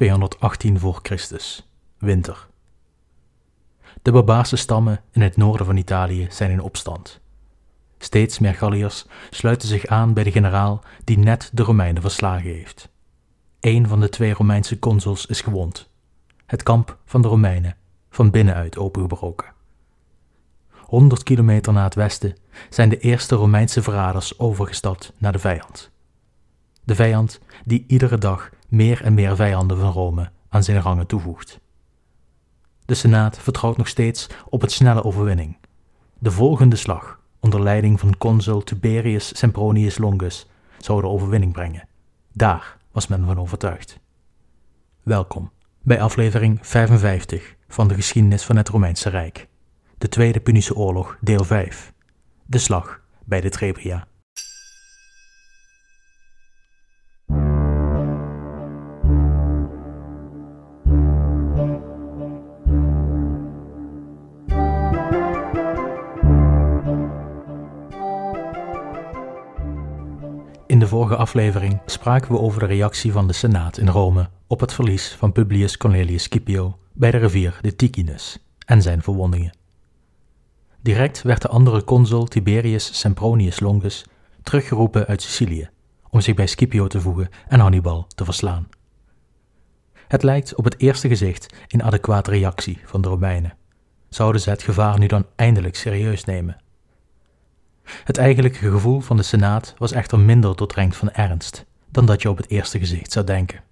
218 voor Christus, winter. De barbaarse stammen in het noorden van Italië zijn in opstand. Steeds meer Galliërs sluiten zich aan bij de generaal die net de Romeinen verslagen heeft. Een van de twee Romeinse consuls is gewond. Het kamp van de Romeinen van binnenuit opengebroken. 100 kilometer naar het westen zijn de eerste Romeinse verraders overgestapt naar de vijand. De vijand die iedere dag meer en meer vijanden van Rome aan zijn rangen toevoegt. De Senaat vertrouwt nog steeds op het snelle overwinning. De volgende slag, onder leiding van consul Tiberius Sempronius Longus, zou de overwinning brengen. Daar was men van overtuigd. Welkom bij aflevering 55 van de geschiedenis van het Romeinse Rijk. De Tweede Punische Oorlog, deel 5. De slag bij de Trebia. Vorige aflevering spraken we over de reactie van de Senaat in Rome op het verlies van Publius Cornelius Scipio bij de rivier de Ticinus en zijn verwondingen. Direct werd de andere consul Tiberius Sempronius Longus teruggeroepen uit Sicilië om zich bij Scipio te voegen en Hannibal te verslaan. Het lijkt op het eerste gezicht een adequate reactie van de Romeinen. Zouden ze het gevaar nu dan eindelijk serieus nemen? Het eigenlijke gevoel van de Senaat was echter minder doordrenkt van ernst dan dat je op het eerste gezicht zou denken.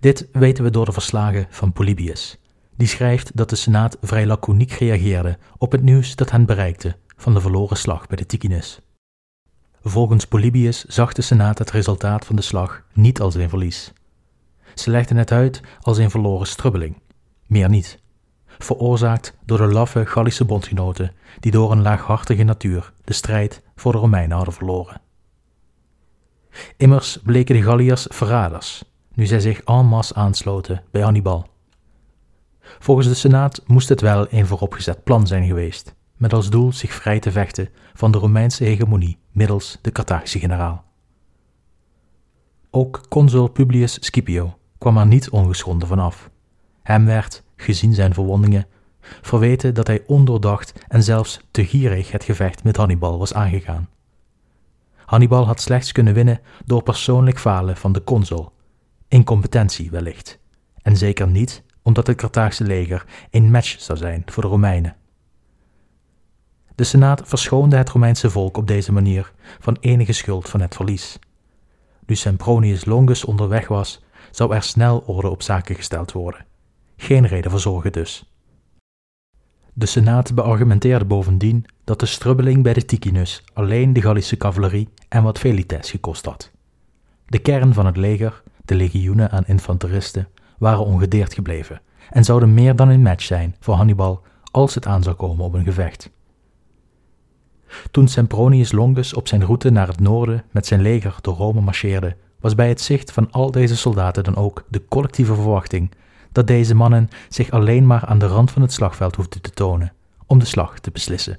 Dit weten we door de verslagen van Polybius, die schrijft dat de Senaat vrij laconiek reageerde op het nieuws dat hen bereikte van de verloren slag bij de Ticinus. Volgens Polybius zag de Senaat het resultaat van de slag niet als een verlies. Ze legden het uit als een verloren strubbeling, meer niet, veroorzaakt door de laffe Gallische bondgenoten die door een laaghartige natuur de strijd voor de Romeinen hadden verloren. Immers bleken de Galliërs verraders, nu zij zich en masse aansloten bij Hannibal. Volgens de Senaat moest het wel een vooropgezet plan zijn geweest, met als doel zich vrij te vechten van de Romeinse hegemonie middels de Carthagische generaal. Ook consul Publius Scipio kwam er niet ongeschonden vanaf. Hem werd, gezien zijn verwondingen, verweten dat hij ondoordacht en zelfs te gierig het gevecht met Hannibal was aangegaan. Hannibal had slechts kunnen winnen door persoonlijk falen van de consul, incompetentie wellicht, en zeker niet omdat het Carthaagse leger een match zou zijn voor de Romeinen. De Senaat verschoonde het Romeinse volk op deze manier van enige schuld van het verlies. Nu Sempronius Longus onderweg was, zou er snel orde op zaken gesteld worden. Geen reden voor zorgen dus. De Senaat beargumenteerde bovendien dat de strubbeling bij de Ticinus alleen de Gallische cavalerie en wat velites gekost had. De kern van het leger, de legioenen aan infanteristen, waren ongedeerd gebleven en zouden meer dan een match zijn voor Hannibal als het aan zou komen op een gevecht. Toen Sempronius Longus op zijn route naar het noorden met zijn leger door Rome marcheerde, was bij het zicht van al deze soldaten dan ook de collectieve verwachting dat deze mannen zich alleen maar aan de rand van het slagveld hoefden te tonen om de slag te beslissen.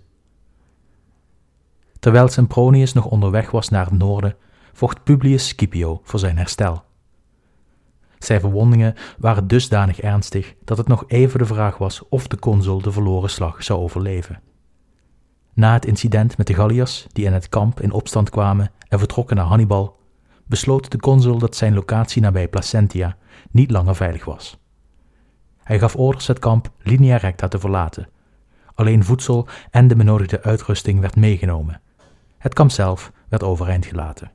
Terwijl Sempronius nog onderweg was naar het noorden, vocht Publius Scipio voor zijn herstel. Zijn verwondingen waren dusdanig ernstig dat het nog even de vraag was of de consul de verloren slag zou overleven. Na het incident met de Galliërs, die in het kamp in opstand kwamen en vertrokken naar Hannibal, besloot de consul dat zijn locatie nabij Placentia niet langer veilig was. Hij gaf orders het kamp linea recta te verlaten. Alleen voedsel en de benodigde uitrusting werd meegenomen. Het kamp zelf werd overeind gelaten.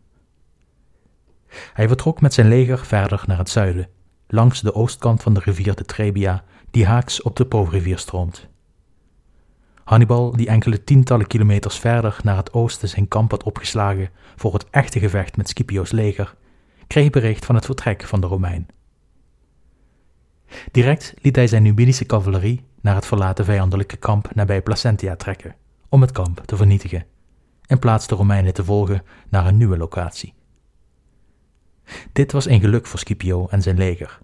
Hij vertrok met zijn leger verder naar het zuiden, langs de oostkant van de rivier de Trebia, die haaks op de Po-rivier stroomt. Hannibal, die enkele tientallen kilometers verder naar het oosten zijn kamp had opgeslagen voor het echte gevecht met Scipio's leger, kreeg bericht van het vertrek van de Romein. Direct liet hij zijn Numidische cavalerie naar het verlaten vijandelijke kamp nabij Placentia trekken, om het kamp te vernietigen, in plaats de Romeinen te volgen naar een nieuwe locatie. Dit was een geluk voor Scipio en zijn leger.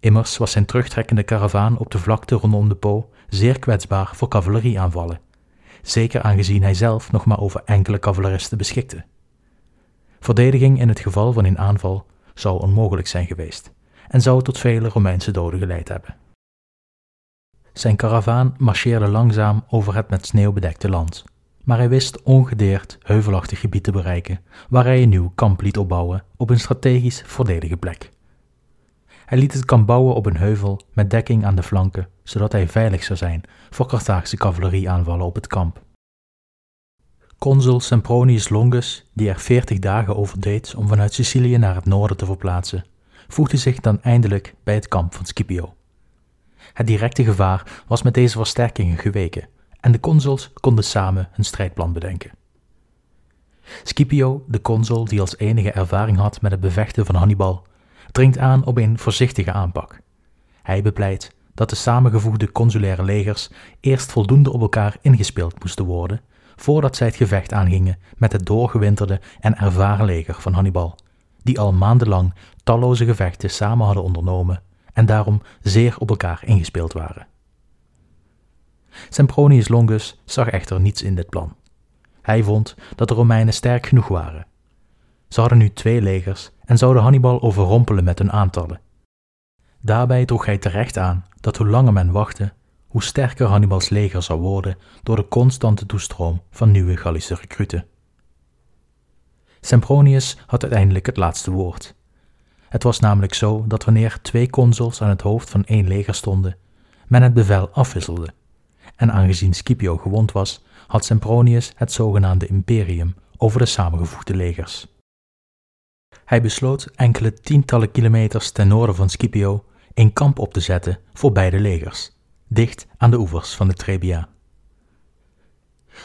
Immers was zijn terugtrekkende karavaan op de vlakte rondom de Po zeer kwetsbaar voor cavalerieaanvallen, zeker aangezien hij zelf nog maar over enkele cavaleristen beschikte. Verdediging in het geval van een aanval zou onmogelijk zijn geweest, en zou tot vele Romeinse doden geleid hebben. Zijn karavaan marcheerde langzaam over het met sneeuw bedekte land, maar hij wist ongedeerd heuvelachtig gebied te bereiken waar hij een nieuw kamp liet opbouwen op een strategisch voordelige plek. Hij liet het kamp bouwen op een heuvel met dekking aan de flanken, zodat hij veilig zou zijn voor Carthaagse cavalerieaanvallen op het kamp. Consul Sempronius Longus, die er veertig dagen over deed om vanuit Sicilië naar het noorden te verplaatsen, voegde zich dan eindelijk bij het kamp van Scipio. Het directe gevaar was met deze versterkingen geweken en de consuls konden samen een strijdplan bedenken. Scipio, de consul die als enige ervaring had met het bevechten van Hannibal, dringt aan op een voorzichtige aanpak. Hij bepleit dat de samengevoegde consulaire legers eerst voldoende op elkaar ingespeeld moesten worden voordat zij het gevecht aangingen met het doorgewinterde en ervaren leger van Hannibal, die al maandenlang talloze gevechten samen hadden ondernomen en daarom zeer op elkaar ingespeeld waren. Sempronius Longus zag echter niets in dit plan. Hij vond dat de Romeinen sterk genoeg waren. Ze hadden nu twee legers en zouden Hannibal overrompelen met hun aantallen. Daarbij droeg hij terecht aan dat hoe langer men wachtte, hoe sterker Hannibals leger zou worden door de constante toestroom van nieuwe Gallische recruten. Sempronius had uiteindelijk het laatste woord. Het was namelijk zo dat wanneer twee consuls aan het hoofd van één leger stonden, men het bevel afwisselde. En aangezien Scipio gewond was, had Sempronius het zogenaamde imperium over de samengevoegde legers. Hij besloot enkele tientallen kilometers ten noorden van Scipio een kamp op te zetten voor beide legers, dicht aan de oevers van de Trebia.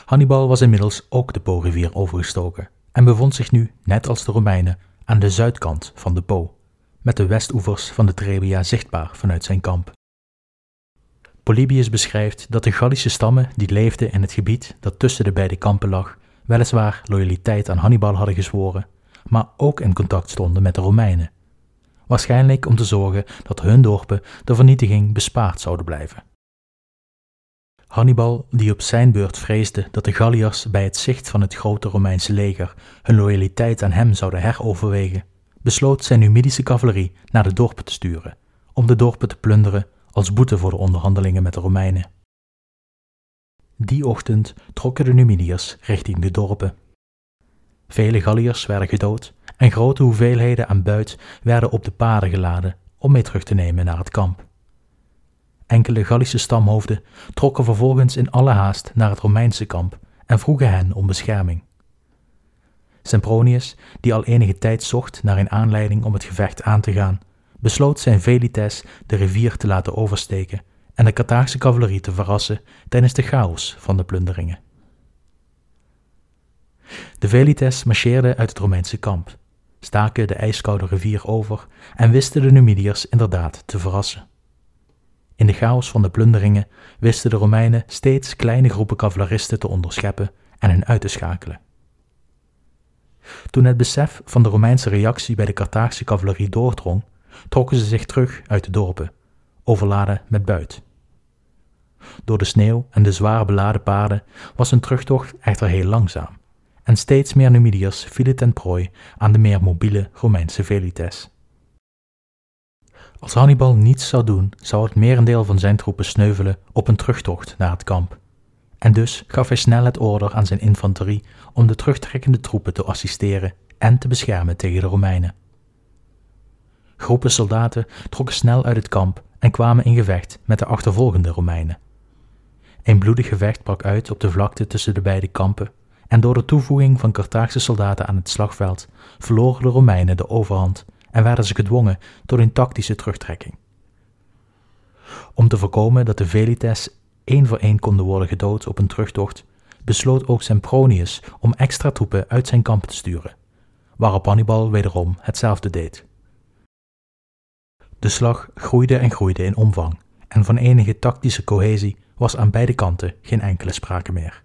Hannibal was inmiddels ook de Po-rivier overgestoken en bevond zich nu, net als de Romeinen, aan de zuidkant van de Po, met de westoevers van de Trebia zichtbaar vanuit zijn kamp. Polybius beschrijft dat de Gallische stammen die leefden in het gebied dat tussen de beide kampen lag, weliswaar loyaliteit aan Hannibal hadden gezworen, maar ook in contact stonden met de Romeinen. Waarschijnlijk om te zorgen dat hun dorpen de vernietiging bespaard zouden blijven. Hannibal, die op zijn beurt vreesde dat de Galliërs bij het zicht van het grote Romeinse leger hun loyaliteit aan hem zouden heroverwegen, besloot zijn Numidische cavalerie naar de dorpen te sturen, om de dorpen te plunderen als boete voor de onderhandelingen met de Romeinen. Die ochtend trokken de Numidiërs richting de dorpen. Vele Galliërs werden gedood en grote hoeveelheden aan buit werden op de paden geladen om mee terug te nemen naar het kamp. Enkele Gallische stamhoofden trokken vervolgens in alle haast naar het Romeinse kamp en vroegen hen om bescherming. Sempronius, die al enige tijd zocht naar een aanleiding om het gevecht aan te gaan, besloot zijn velites de rivier te laten oversteken en de Carthaagse cavalerie te verrassen tijdens de chaos van de plunderingen. De velites marcheerden uit het Romeinse kamp, staken de ijskoude rivier over en wisten de Numidiërs inderdaad te verrassen. In de chaos van de plunderingen wisten de Romeinen steeds kleine groepen cavaleristen te onderscheppen en hen uit te schakelen. Toen het besef van de Romeinse reactie bij de Carthaagse cavalerie doordrong, trokken ze zich terug uit de dorpen, overladen met buit. Door de sneeuw en de zwaar beladen paarden was hun terugtocht echter heel langzaam, en steeds meer Numidiërs vielen ten prooi aan de meer mobiele Romeinse velites. Als Hannibal niets zou doen, zou het merendeel van zijn troepen sneuvelen op een terugtocht naar het kamp. En dus gaf hij snel het order aan zijn infanterie om de terugtrekkende troepen te assisteren en te beschermen tegen de Romeinen. Groepen soldaten trokken snel uit het kamp en kwamen in gevecht met de achtervolgende Romeinen. Een bloedig gevecht brak uit op de vlakte tussen de beide kampen, en door de toevoeging van Carthaagse soldaten aan het slagveld verloren de Romeinen de overhand en werden ze gedwongen tot een tactische terugtrekking. Om te voorkomen dat de Velites één voor één konden worden gedood op een terugtocht, besloot ook Sempronius om extra troepen uit zijn kamp te sturen, waarop Hannibal wederom hetzelfde deed. De slag groeide en groeide in omvang, en van enige tactische cohesie was aan beide kanten geen enkele sprake meer.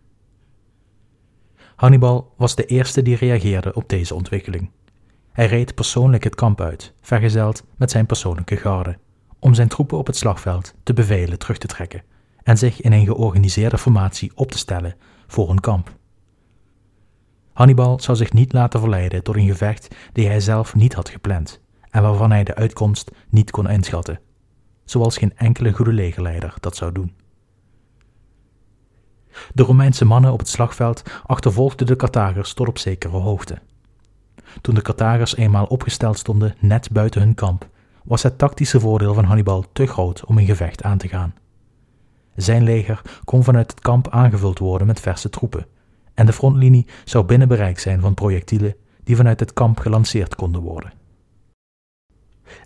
Hannibal was de eerste die reageerde op deze ontwikkeling. Hij reed persoonlijk het kamp uit, vergezeld met zijn persoonlijke garde, om zijn troepen op het slagveld te bevelen terug te trekken en zich in een georganiseerde formatie op te stellen voor een kamp. Hannibal zou zich niet laten verleiden door een gevecht die hij zelf niet had gepland en waarvan hij de uitkomst niet kon inschatten, zoals geen enkele goede legerleider dat zou doen. De Romeinse mannen op het slagveld achtervolgden de Carthagers tot op zekere hoogte. Toen de Carthagers eenmaal opgesteld stonden net buiten hun kamp, was het tactische voordeel van Hannibal te groot om een gevecht aan te gaan. Zijn leger kon vanuit het kamp aangevuld worden met verse troepen, en de frontlinie zou binnen bereik zijn van projectielen die vanuit het kamp gelanceerd konden worden.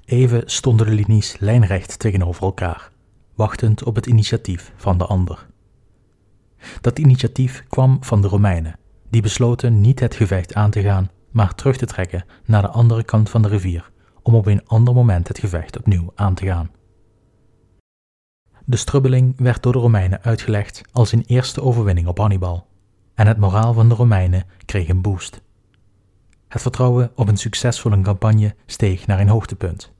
Even stonden de linies lijnrecht tegenover elkaar, wachtend op het initiatief van de ander. Dat initiatief kwam van de Romeinen, die besloten niet het gevecht aan te gaan, maar terug te trekken naar de andere kant van de rivier, om op een ander moment het gevecht opnieuw aan te gaan. De strubbeling werd door de Romeinen uitgelegd als een eerste overwinning op Hannibal, en het moraal van de Romeinen kreeg een boost. Het vertrouwen op een succesvolle campagne steeg naar een hoogtepunt.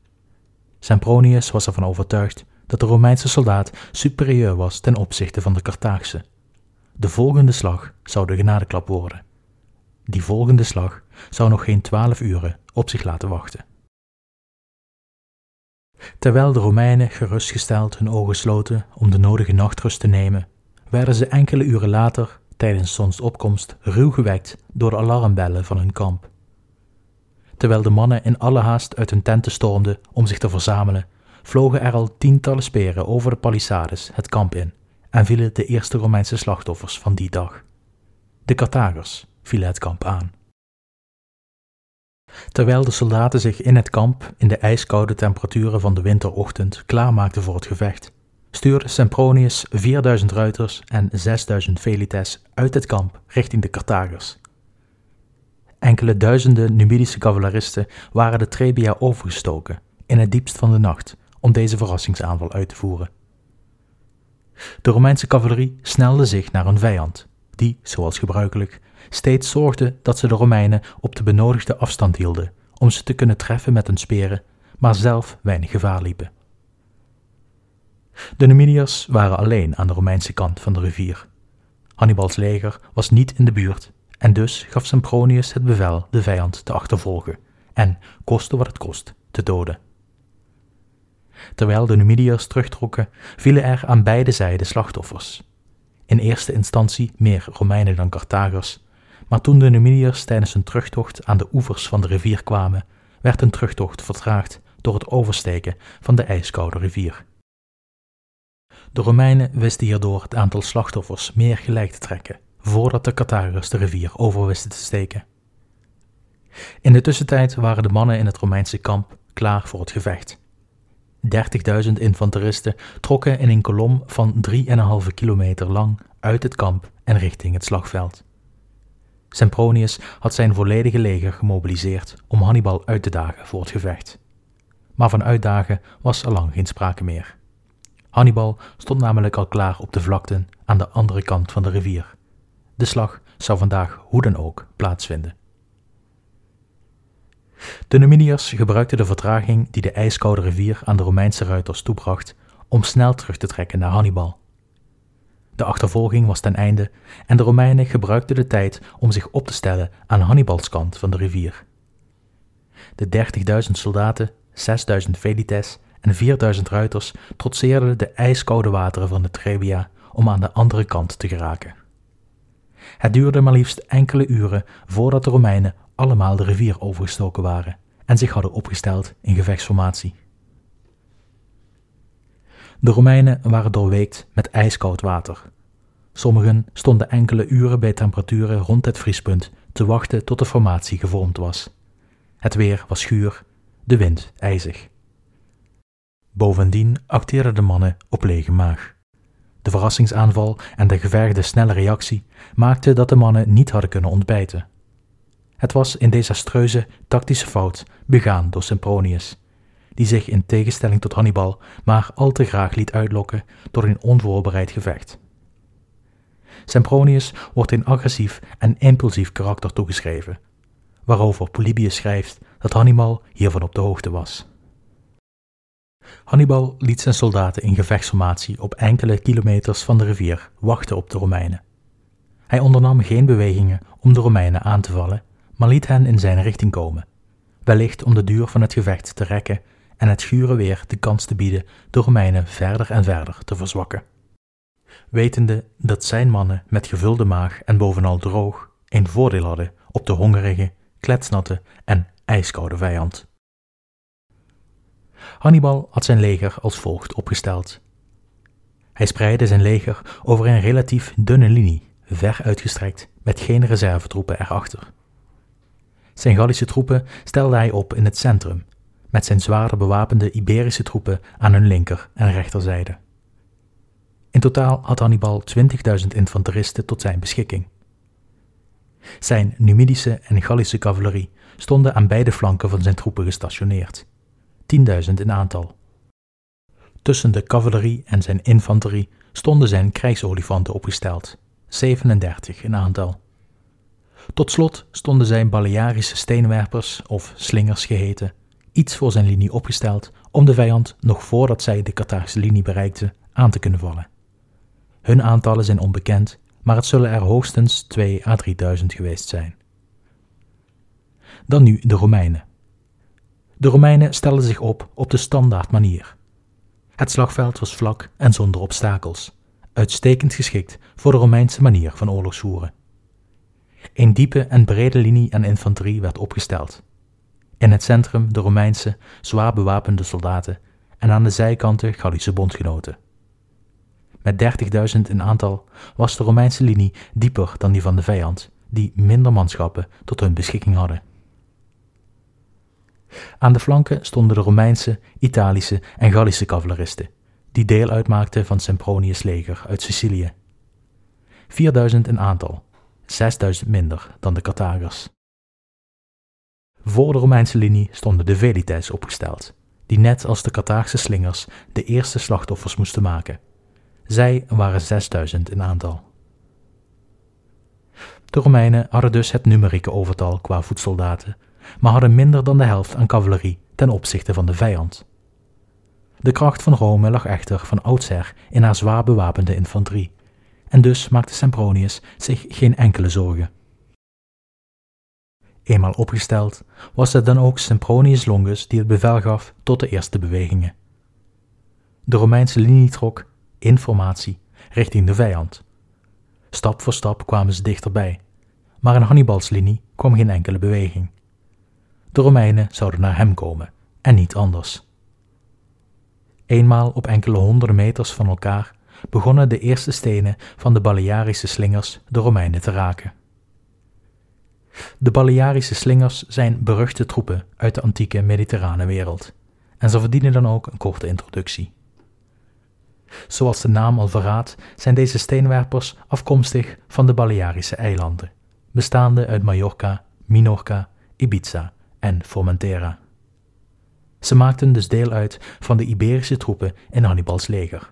Sempronius was ervan overtuigd dat de Romeinse soldaat superieur was ten opzichte van de Carthaagse. De volgende slag zou de genadeklap worden. Die volgende slag zou nog geen twaalf uren op zich laten wachten. Terwijl de Romeinen gerustgesteld hun ogen sloten om de nodige nachtrust te nemen, werden ze enkele uren later, tijdens zonsopkomst, ruw gewekt door de alarmbellen van hun kamp. Terwijl de mannen in alle haast uit hun tenten stormden om zich te verzamelen, vlogen er al tientallen speren over de palissades het kamp in en vielen de eerste Romeinse slachtoffers van die dag. De Carthagers vielen het kamp aan. Terwijl de soldaten zich in het kamp in de ijskoude temperaturen van de winterochtend klaarmaakten voor het gevecht, stuurde Sempronius 4000 ruiters en 6000 velites uit het kamp richting de Carthagers. Enkele duizenden Numidische cavaleristen waren de Trebia overgestoken in het diepst van de nacht om deze verrassingsaanval uit te voeren. De Romeinse cavalerie snelde zich naar een vijand, die, zoals gebruikelijk, steeds zorgde dat ze de Romeinen op de benodigde afstand hielden om ze te kunnen treffen met hun speren, maar zelf weinig gevaar liepen. De Numidiërs waren alleen aan de Romeinse kant van de rivier. Hannibals leger was niet in de buurt en dus gaf Sempronius het bevel de vijand te achtervolgen en, koste wat het kost, te doden. Terwijl de Numidiërs terugtrokken, vielen er aan beide zijden slachtoffers. In eerste instantie meer Romeinen dan Carthagers, maar toen de Numidiërs tijdens hun terugtocht aan de oevers van de rivier kwamen, werd hun terugtocht vertraagd door het oversteken van de ijskoude rivier. De Romeinen wisten hierdoor het aantal slachtoffers meer gelijk te trekken, voordat de Carthagers de rivier over wisten te steken. In de tussentijd waren de mannen in het Romeinse kamp klaar voor het gevecht. 30.000 infanteristen trokken in een kolom van 3,5 kilometer lang uit het kamp en richting het slagveld. Sempronius had zijn volledige leger gemobiliseerd om Hannibal uit te dagen voor het gevecht. Maar van uitdagen was er lang geen sprake meer. Hannibal stond namelijk al klaar op de vlakten aan de andere kant van de rivier. De slag zou vandaag hoe dan ook plaatsvinden. De Numidiërs gebruikten de vertraging die de ijskoude rivier aan de Romeinse ruiters toebracht om snel terug te trekken naar Hannibal. De achtervolging was ten einde en de Romeinen gebruikten de tijd om zich op te stellen aan Hannibals kant van de rivier. De 30.000 soldaten, 6.000 velites en 4.000 ruiters trotseerden de ijskoude wateren van de Trebia om aan de andere kant te geraken. Het duurde maar liefst enkele uren voordat de Romeinen allemaal de rivier overgestoken waren en zich hadden opgesteld in gevechtsformatie. De Romeinen waren doorweekt met ijskoud water. Sommigen stonden enkele uren bij temperaturen rond het vriespunt te wachten tot de formatie gevormd was. Het weer was schuur, de wind ijzig. Bovendien acteerden de mannen op lege maag. De verrassingsaanval en de gevergde snelle reactie maakten dat de mannen niet hadden kunnen ontbijten. Het was een desastreuze tactische fout begaan door Sempronius, die zich in tegenstelling tot Hannibal maar al te graag liet uitlokken door een onvoorbereid gevecht. Sempronius wordt een agressief en impulsief karakter toegeschreven, waarover Polybius schrijft dat Hannibal hiervan op de hoogte was. Hannibal liet zijn soldaten in gevechtsformatie op enkele kilometers van de rivier wachten op de Romeinen. Hij ondernam geen bewegingen om de Romeinen aan te vallen, maar liet hen in zijn richting komen, wellicht om de duur van het gevecht te rekken en het gure weer de kans te bieden de Romeinen verder en verder te verzwakken. Wetende dat zijn mannen met gevulde maag en bovenal droog een voordeel hadden op de hongerige, kletsnatte en ijskoude vijand. Hannibal had zijn leger als volgt opgesteld. Hij spreidde zijn leger over een relatief dunne linie, ver uitgestrekt, met geen reservetroepen erachter. Zijn Gallische troepen stelde hij op in het centrum, met zijn zwaarder bewapende Iberische troepen aan hun linker en rechterzijde. In totaal had Hannibal 20.000 infanteristen tot zijn beschikking. Zijn Numidische en Gallische cavalerie stonden aan beide flanken van zijn troepen gestationeerd, 10.000 in aantal. Tussen de cavalerie en zijn infanterie stonden zijn krijgsolifanten opgesteld, 37 in aantal. Tot slot stonden zijn Balearische steenwerpers, of slingers geheten, iets voor zijn linie opgesteld om de vijand nog voordat zij de Carthagische linie bereikten aan te kunnen vallen. Hun aantallen zijn onbekend, maar het zullen er hoogstens 2 à 3000 geweest zijn. Dan nu de Romeinen. De Romeinen stelden zich op op de standaard manier. Het slagveld was vlak en zonder obstakels, uitstekend geschikt voor de Romeinse manier van oorlogsvoeren. Een diepe en brede linie aan infanterie werd opgesteld. In het centrum de Romeinse, zwaar bewapende soldaten en aan de zijkanten Gallische bondgenoten. Met 30.000 in aantal was de Romeinse linie dieper dan die van de vijand, die minder manschappen tot hun beschikking hadden. Aan de flanken stonden de Romeinse, Italische en Gallische cavaleristen, die deel uitmaakten van Sempronius' leger uit Sicilië. 4000 in aantal, 6000 minder dan de Carthagers. Voor de Romeinse linie stonden de Velites opgesteld, die net als de Carthaagse slingers de eerste slachtoffers moesten maken. Zij waren 6000 in aantal. De Romeinen hadden dus het numerieke overtal qua voetsoldaten, maar hadden minder dan de helft aan cavalerie ten opzichte van de vijand. De kracht van Rome lag echter van oudsher in haar zwaar bewapende infanterie, en dus maakte Sempronius zich geen enkele zorgen. Eenmaal opgesteld, was het dan ook Sempronius Longus die het bevel gaf tot de eerste bewegingen. De Romeinse linie trok, informatie, richting de vijand. Stap voor stap kwamen ze dichterbij, maar in Hannibals linie kwam geen enkele beweging. De Romeinen zouden naar hem komen, en niet anders. Eenmaal op enkele honderden meters van elkaar begonnen de eerste stenen van de Balearische slingers de Romeinen te raken. De Balearische slingers zijn beruchte troepen uit de antieke mediterrane wereld, en ze verdienen dan ook een korte introductie. Zoals de naam al verraadt, zijn deze steenwerpers afkomstig van de Balearische eilanden, bestaande uit Mallorca, Minorca, Ibiza en Formentera. Ze maakten dus deel uit van de Iberische troepen in Hannibals leger.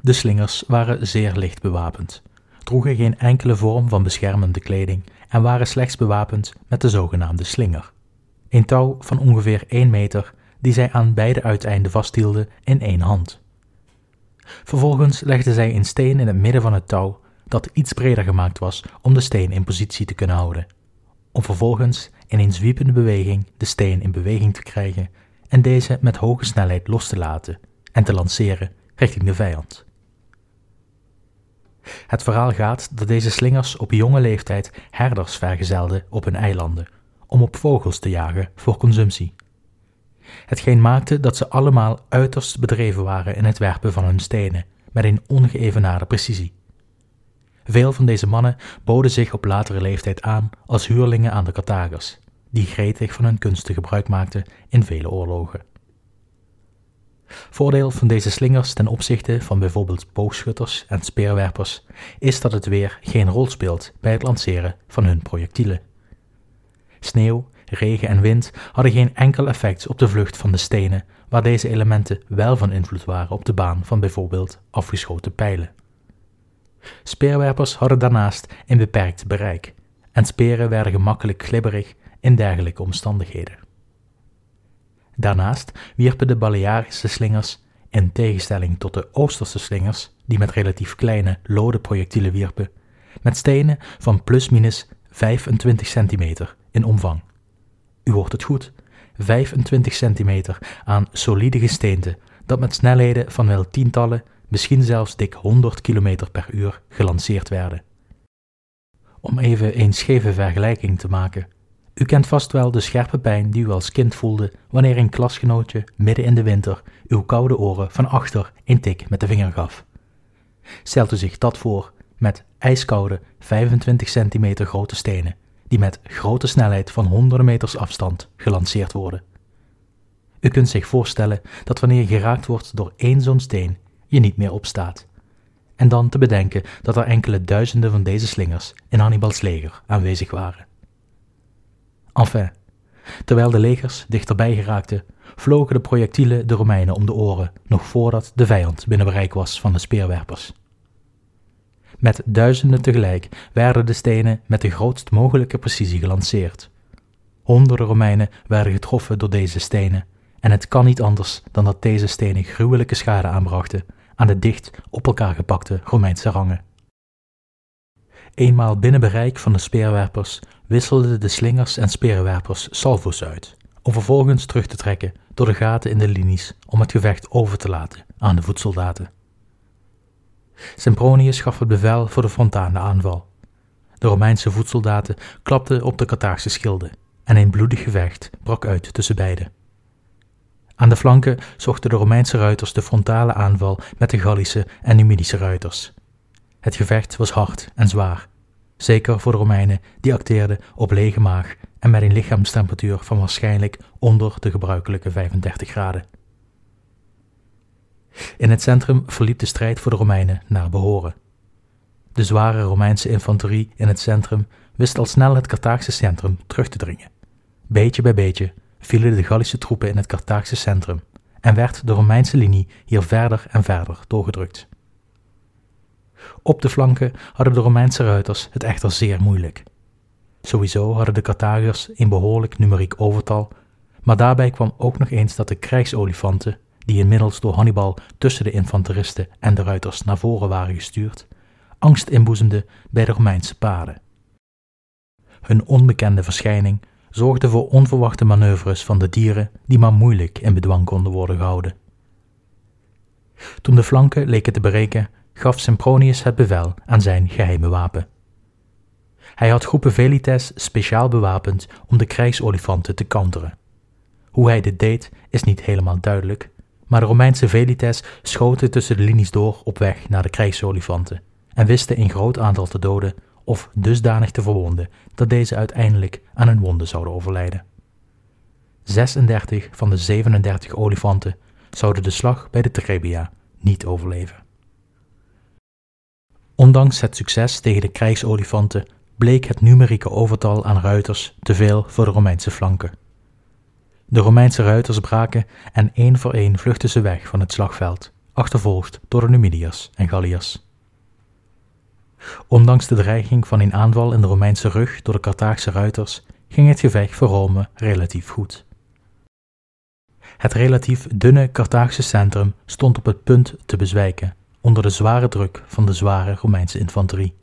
De slingers waren zeer licht bewapend, droegen geen enkele vorm van beschermende kleding en waren slechts bewapend met de zogenaamde slinger, een touw van ongeveer 1 meter die zij aan beide uiteinden vasthielden in één hand. Vervolgens legden zij een steen in het midden van het touw dat iets breder gemaakt was om de steen in positie te kunnen houden, om vervolgens in een zwiepende beweging de steen in beweging te krijgen en deze met hoge snelheid los te laten en te lanceren richting de vijand. Het verhaal gaat dat deze slingers op jonge leeftijd herders vergezelden op hun eilanden om op vogels te jagen voor consumptie. Hetgeen maakte dat ze allemaal uiterst bedreven waren in het werpen van hun stenen met een ongeëvenaarde precisie. Veel van deze mannen boden zich op latere leeftijd aan als huurlingen aan de Carthagers, die gretig van hun kunsten gebruik maakten in vele oorlogen. Voordeel van deze slingers ten opzichte van bijvoorbeeld boogschutters en speerwerpers is dat het weer geen rol speelt bij het lanceren van hun projectielen. Sneeuw, regen en wind hadden geen enkel effect op de vlucht van de stenen, waar deze elementen wel van invloed waren op de baan van bijvoorbeeld afgeschoten pijlen. Speerwerpers hadden daarnaast een beperkt bereik, en speren werden gemakkelijk glibberig in dergelijke omstandigheden. Daarnaast wierpen de Balearische slingers, in tegenstelling tot de Oosterse slingers, die met relatief kleine, lode projectielen wierpen, met stenen van plus-minus 25 centimeter in omvang. u hoort het goed, 25 centimeter aan solide gesteente dat met snelheden van wel tientallen, misschien zelfs dik 100 km per uur gelanceerd werden. Om even een scheve vergelijking te maken. U kent vast wel de scherpe pijn die u als kind voelde wanneer een klasgenootje midden in de winter uw koude oren van achter een tik met de vinger gaf. Stelt u zich dat voor met ijskoude 25 centimeter grote stenen die met grote snelheid van honderden meters afstand gelanceerd worden. U kunt zich voorstellen dat wanneer je geraakt wordt door één zo'n steen, je niet meer opstaat. En dan te bedenken dat er enkele duizenden van deze slingers in Hannibals leger aanwezig waren. Enfin, terwijl de legers dichterbij geraakten, vlogen de projectielen de Romeinen om de oren nog voordat de vijand binnen bereik was van de speerwerpers. Met duizenden tegelijk werden de stenen met de grootst mogelijke precisie gelanceerd. Honderden Romeinen werden getroffen door deze stenen, en het kan niet anders dan dat deze stenen gruwelijke schade aanbrachten aan de dicht op elkaar gepakte Romeinse rangen. Eenmaal binnen bereik van de speerwerpers wisselden de slingers en speerwerpers salvo's uit, om vervolgens terug te trekken door de gaten in de linies om het gevecht over te laten aan de voetsoldaten. Sempronius gaf het bevel voor de fontane aanval. De Romeinse voetsoldaten klapten op de Carthaagse schilden en een bloedig gevecht brak uit tussen beiden. Aan de flanken zochten de Romeinse ruiters de frontale aanval met de Gallische en Numidische ruiters. Het gevecht was hard en zwaar, zeker voor de Romeinen die acteerden op lege maag en met een lichaamstemperatuur van waarschijnlijk onder de gebruikelijke 35 graden. In het centrum verliep de strijd voor de Romeinen naar behoren. De zware Romeinse infanterie in het centrum wist al snel het Carthaagse centrum terug te dringen. Beetje bij beetje vielen de Gallische troepen in het Carthaagse centrum en werd de Romeinse linie hier verder en verder doorgedrukt. Op de flanken hadden de Romeinse ruiters het echter zeer moeilijk. Sowieso hadden de Carthagers een behoorlijk numeriek overtal, maar daarbij kwam ook nog eens dat de krijgsolifanten die inmiddels door Hannibal tussen de infanteristen en de ruiters naar voren waren gestuurd, angst inboezemde bij de Romeinse paarden. Hun onbekende verschijning zorgde voor onverwachte manoeuvres van de dieren die maar moeilijk in bedwang konden worden gehouden. Toen de flanken leken te breken, gaf Sempronius het bevel aan zijn geheime wapen. Hij had groepen velites speciaal bewapend om de krijgsolifanten te counteren. Hoe hij dit deed is niet helemaal duidelijk, maar de Romeinse velites schoten tussen de linies door op weg naar de krijgsolifanten en wisten een groot aantal te doden of dusdanig te verwonden dat deze uiteindelijk aan hun wonden zouden overlijden. 36 van de 37 olifanten zouden de slag bij de Trebia niet overleven. Ondanks het succes tegen de krijgsolifanten bleek het numerieke overtal aan ruiters te veel voor de Romeinse flanken. De Romeinse ruiters braken en één voor één vluchtten ze weg van het slagveld, achtervolgd door de Numidiërs en Galliërs. Ondanks de dreiging van een aanval in de Romeinse rug door de Carthaagse ruiters ging het gevecht voor Rome relatief goed. Het relatief dunne Carthaagse centrum stond op het punt te bezwijken onder de zware druk van de zware Romeinse infanterie.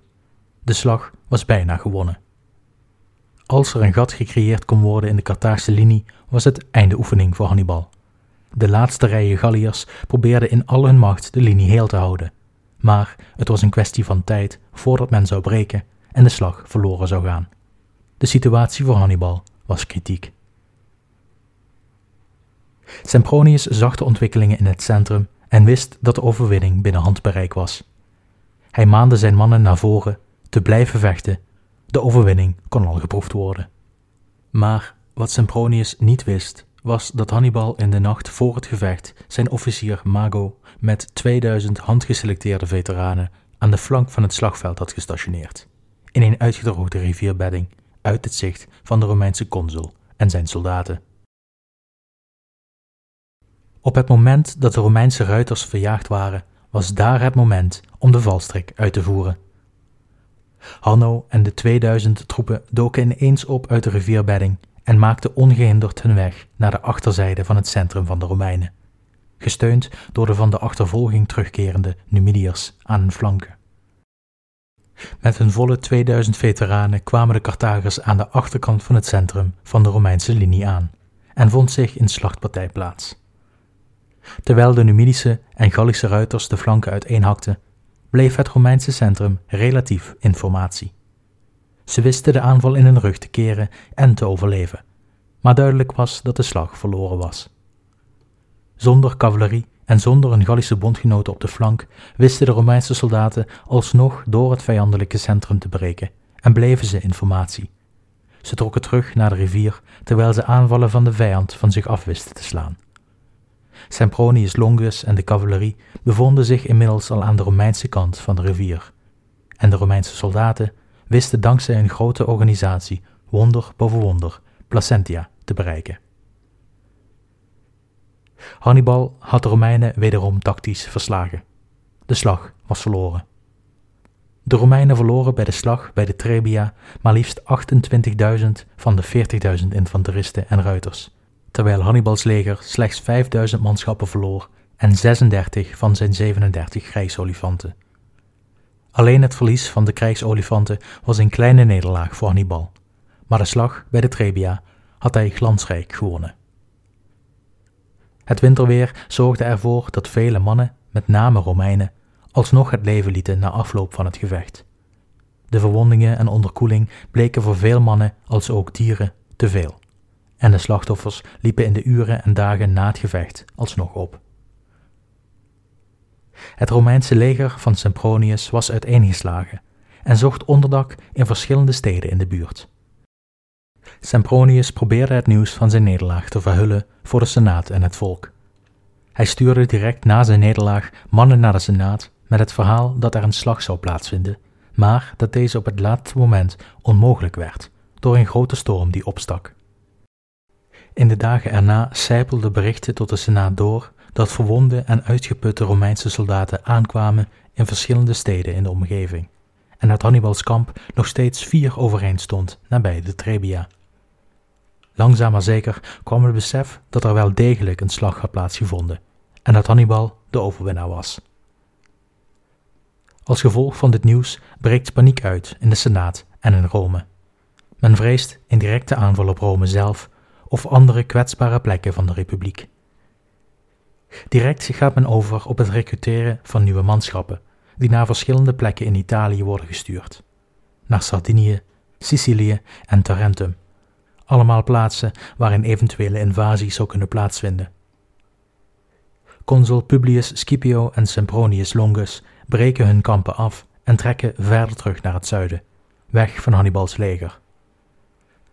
De slag was bijna gewonnen. Als er een gat gecreëerd kon worden in de Carthaagse linie, was het einde oefening voor Hannibal. De laatste rijen Galliërs probeerden in al hun macht de linie heel te houden, maar het was een kwestie van tijd voordat men zou breken en de slag verloren zou gaan. De situatie voor Hannibal was kritiek. Sempronius zag de ontwikkelingen in het centrum en wist dat de overwinning binnen handbereik was. Hij maande zijn mannen naar voren te blijven vechten. De overwinning kon al geproefd worden. Maar wat Sempronius niet wist, was dat Hannibal in de nacht voor het gevecht zijn officier Mago met 2000 handgeselecteerde veteranen aan de flank van het slagveld had gestationeerd, in een uitgedroogde rivierbedding, uit het zicht van de Romeinse consul en zijn soldaten. Op het moment dat de Romeinse ruiters verjaagd waren, was daar het moment om de valstrik uit te voeren. Hanno en de 2000 troepen doken ineens op uit de rivierbedding en maakten ongehinderd hun weg naar de achterzijde van het centrum van de Romeinen, gesteund door de van de achtervolging terugkerende Numidiërs aan hun flanken. Met hun volle 2000 veteranen kwamen de Carthagers aan de achterkant van het centrum van de Romeinse linie aan en vond zich in slachtpartij plaats. Terwijl de Numidische en Gallische ruiters de flanken uiteenhakten, bleef het Romeinse centrum relatief in formatie. Ze wisten de aanval in hun rug te keren en te overleven, maar duidelijk was dat de slag verloren was. Zonder cavalerie en zonder een Gallische bondgenoten op de flank wisten de Romeinse soldaten alsnog door het vijandelijke centrum te breken en bleven ze in formatie. Ze trokken terug naar de rivier terwijl ze aanvallen van de vijand van zich af wisten te slaan. Sempronius Longus en de cavalerie bevonden zich inmiddels al aan de Romeinse kant van de rivier. En de Romeinse soldaten wisten dankzij een grote organisatie wonder boven wonder Placentia te bereiken. Hannibal had de Romeinen wederom tactisch verslagen. De slag was verloren. De Romeinen verloren bij de slag bij de Trebia maar liefst 28.000 van de 40.000 infanteristen en ruiters, terwijl Hannibals leger slechts 5.000 manschappen verloor en 36 van zijn 37 krijgsolifanten. Alleen het verlies van de krijgsolifanten was een kleine nederlaag voor Hannibal, maar de slag bij de Trebia had hij glansrijk gewonnen. Het winterweer zorgde ervoor dat vele mannen, met name Romeinen, alsnog het leven lieten na afloop van het gevecht. De verwondingen en onderkoeling bleken voor veel mannen als ook dieren te veel, en de slachtoffers liepen in de uren en dagen na het gevecht alsnog op. Het Romeinse leger van Sempronius was uiteengeslagen en zocht onderdak in verschillende steden in de buurt. Sempronius probeerde het nieuws van zijn nederlaag te verhullen voor de Senaat en het volk. Hij stuurde direct na zijn nederlaag mannen naar de Senaat met het verhaal dat er een slag zou plaatsvinden, maar dat deze op het laatste moment onmogelijk werd door een grote storm die opstak. In de dagen erna sijpelden berichten tot de Senaat door dat verwonde en uitgeputte Romeinse soldaten aankwamen in verschillende steden in de omgeving, en dat Hannibals kamp nog steeds vier overeind stond nabij de Trebia. Langzaam maar zeker kwam het besef dat er wel degelijk een slag had plaatsgevonden en dat Hannibal de overwinnaar was. Als gevolg van dit nieuws breekt paniek uit in de Senaat en in Rome. Men vreest een directe aanval op Rome zelf of andere kwetsbare plekken van de Republiek. Direct gaat men over op het recruteren van nieuwe manschappen, die naar verschillende plekken in Italië worden gestuurd. Naar Sardinië, Sicilië en Tarentum allemaal plaatsen waar een eventuele invasie zou kunnen plaatsvinden. Consul Publius Scipio en Sempronius Longus breken hun kampen af en trekken verder terug naar het zuiden, weg van Hannibals leger.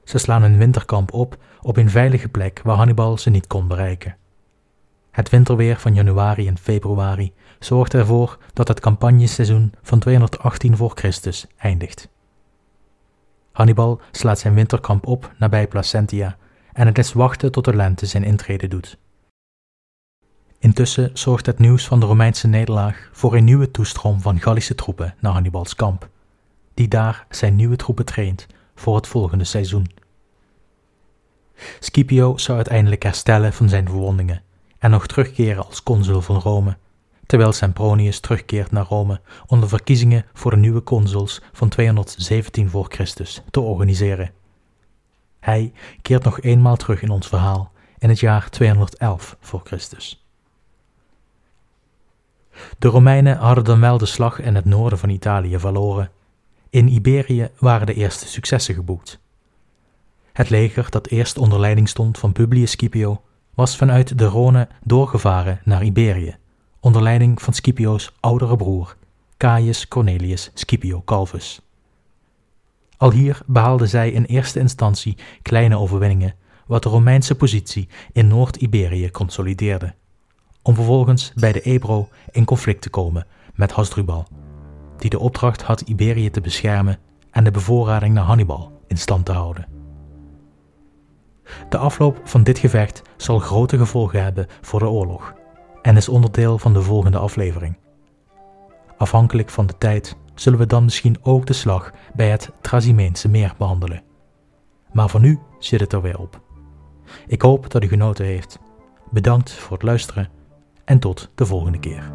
Ze slaan hun winterkamp op op een veilige plek waar Hannibal ze niet kon bereiken. Het winterweer van januari en februari zorgt ervoor dat het campagneseizoen van 218 voor Christus eindigt. Hannibal slaat zijn winterkamp op nabij Placentia en het is wachten tot de lente zijn intrede doet. Intussen zorgt het nieuws van de Romeinse nederlaag voor een nieuwe toestroom van Gallische troepen naar Hannibals kamp, die daar zijn nieuwe troepen traint voor het volgende seizoen. Scipio zou uiteindelijk herstellen van zijn verwondingen en nog terugkeren als consul van Rome terwijl Sempronius terugkeert naar Rome om de verkiezingen voor de nieuwe consuls van 217 voor Christus te organiseren. Hij keert nog eenmaal terug in ons verhaal in het jaar 211 voor Christus. De Romeinen hadden dan wel de slag in het noorden van Italië verloren. In Iberië waren de eerste successen geboekt. Het leger dat eerst onder leiding stond van Publius Scipio was vanuit de Rhône doorgevaren naar Iberië onder leiding van Scipio's oudere broer, Caius Cornelius Scipio Calvus. Al hier behaalden zij in eerste instantie kleine overwinningen, wat de Romeinse positie in Noord-Iberië consolideerde, om vervolgens bij de Ebro in conflict te komen met Hasdrubal, die de opdracht had Iberië te beschermen en de bevoorrading naar Hannibal in stand te houden. De afloop van dit gevecht zal grote gevolgen hebben voor de oorlog en is onderdeel van de volgende aflevering. Afhankelijk van de tijd zullen we dan misschien ook de slag bij het Trasimeense meer behandelen. Maar voor nu zit het er weer op. Ik hoop dat u genoten heeft. Bedankt voor het luisteren en tot de volgende keer.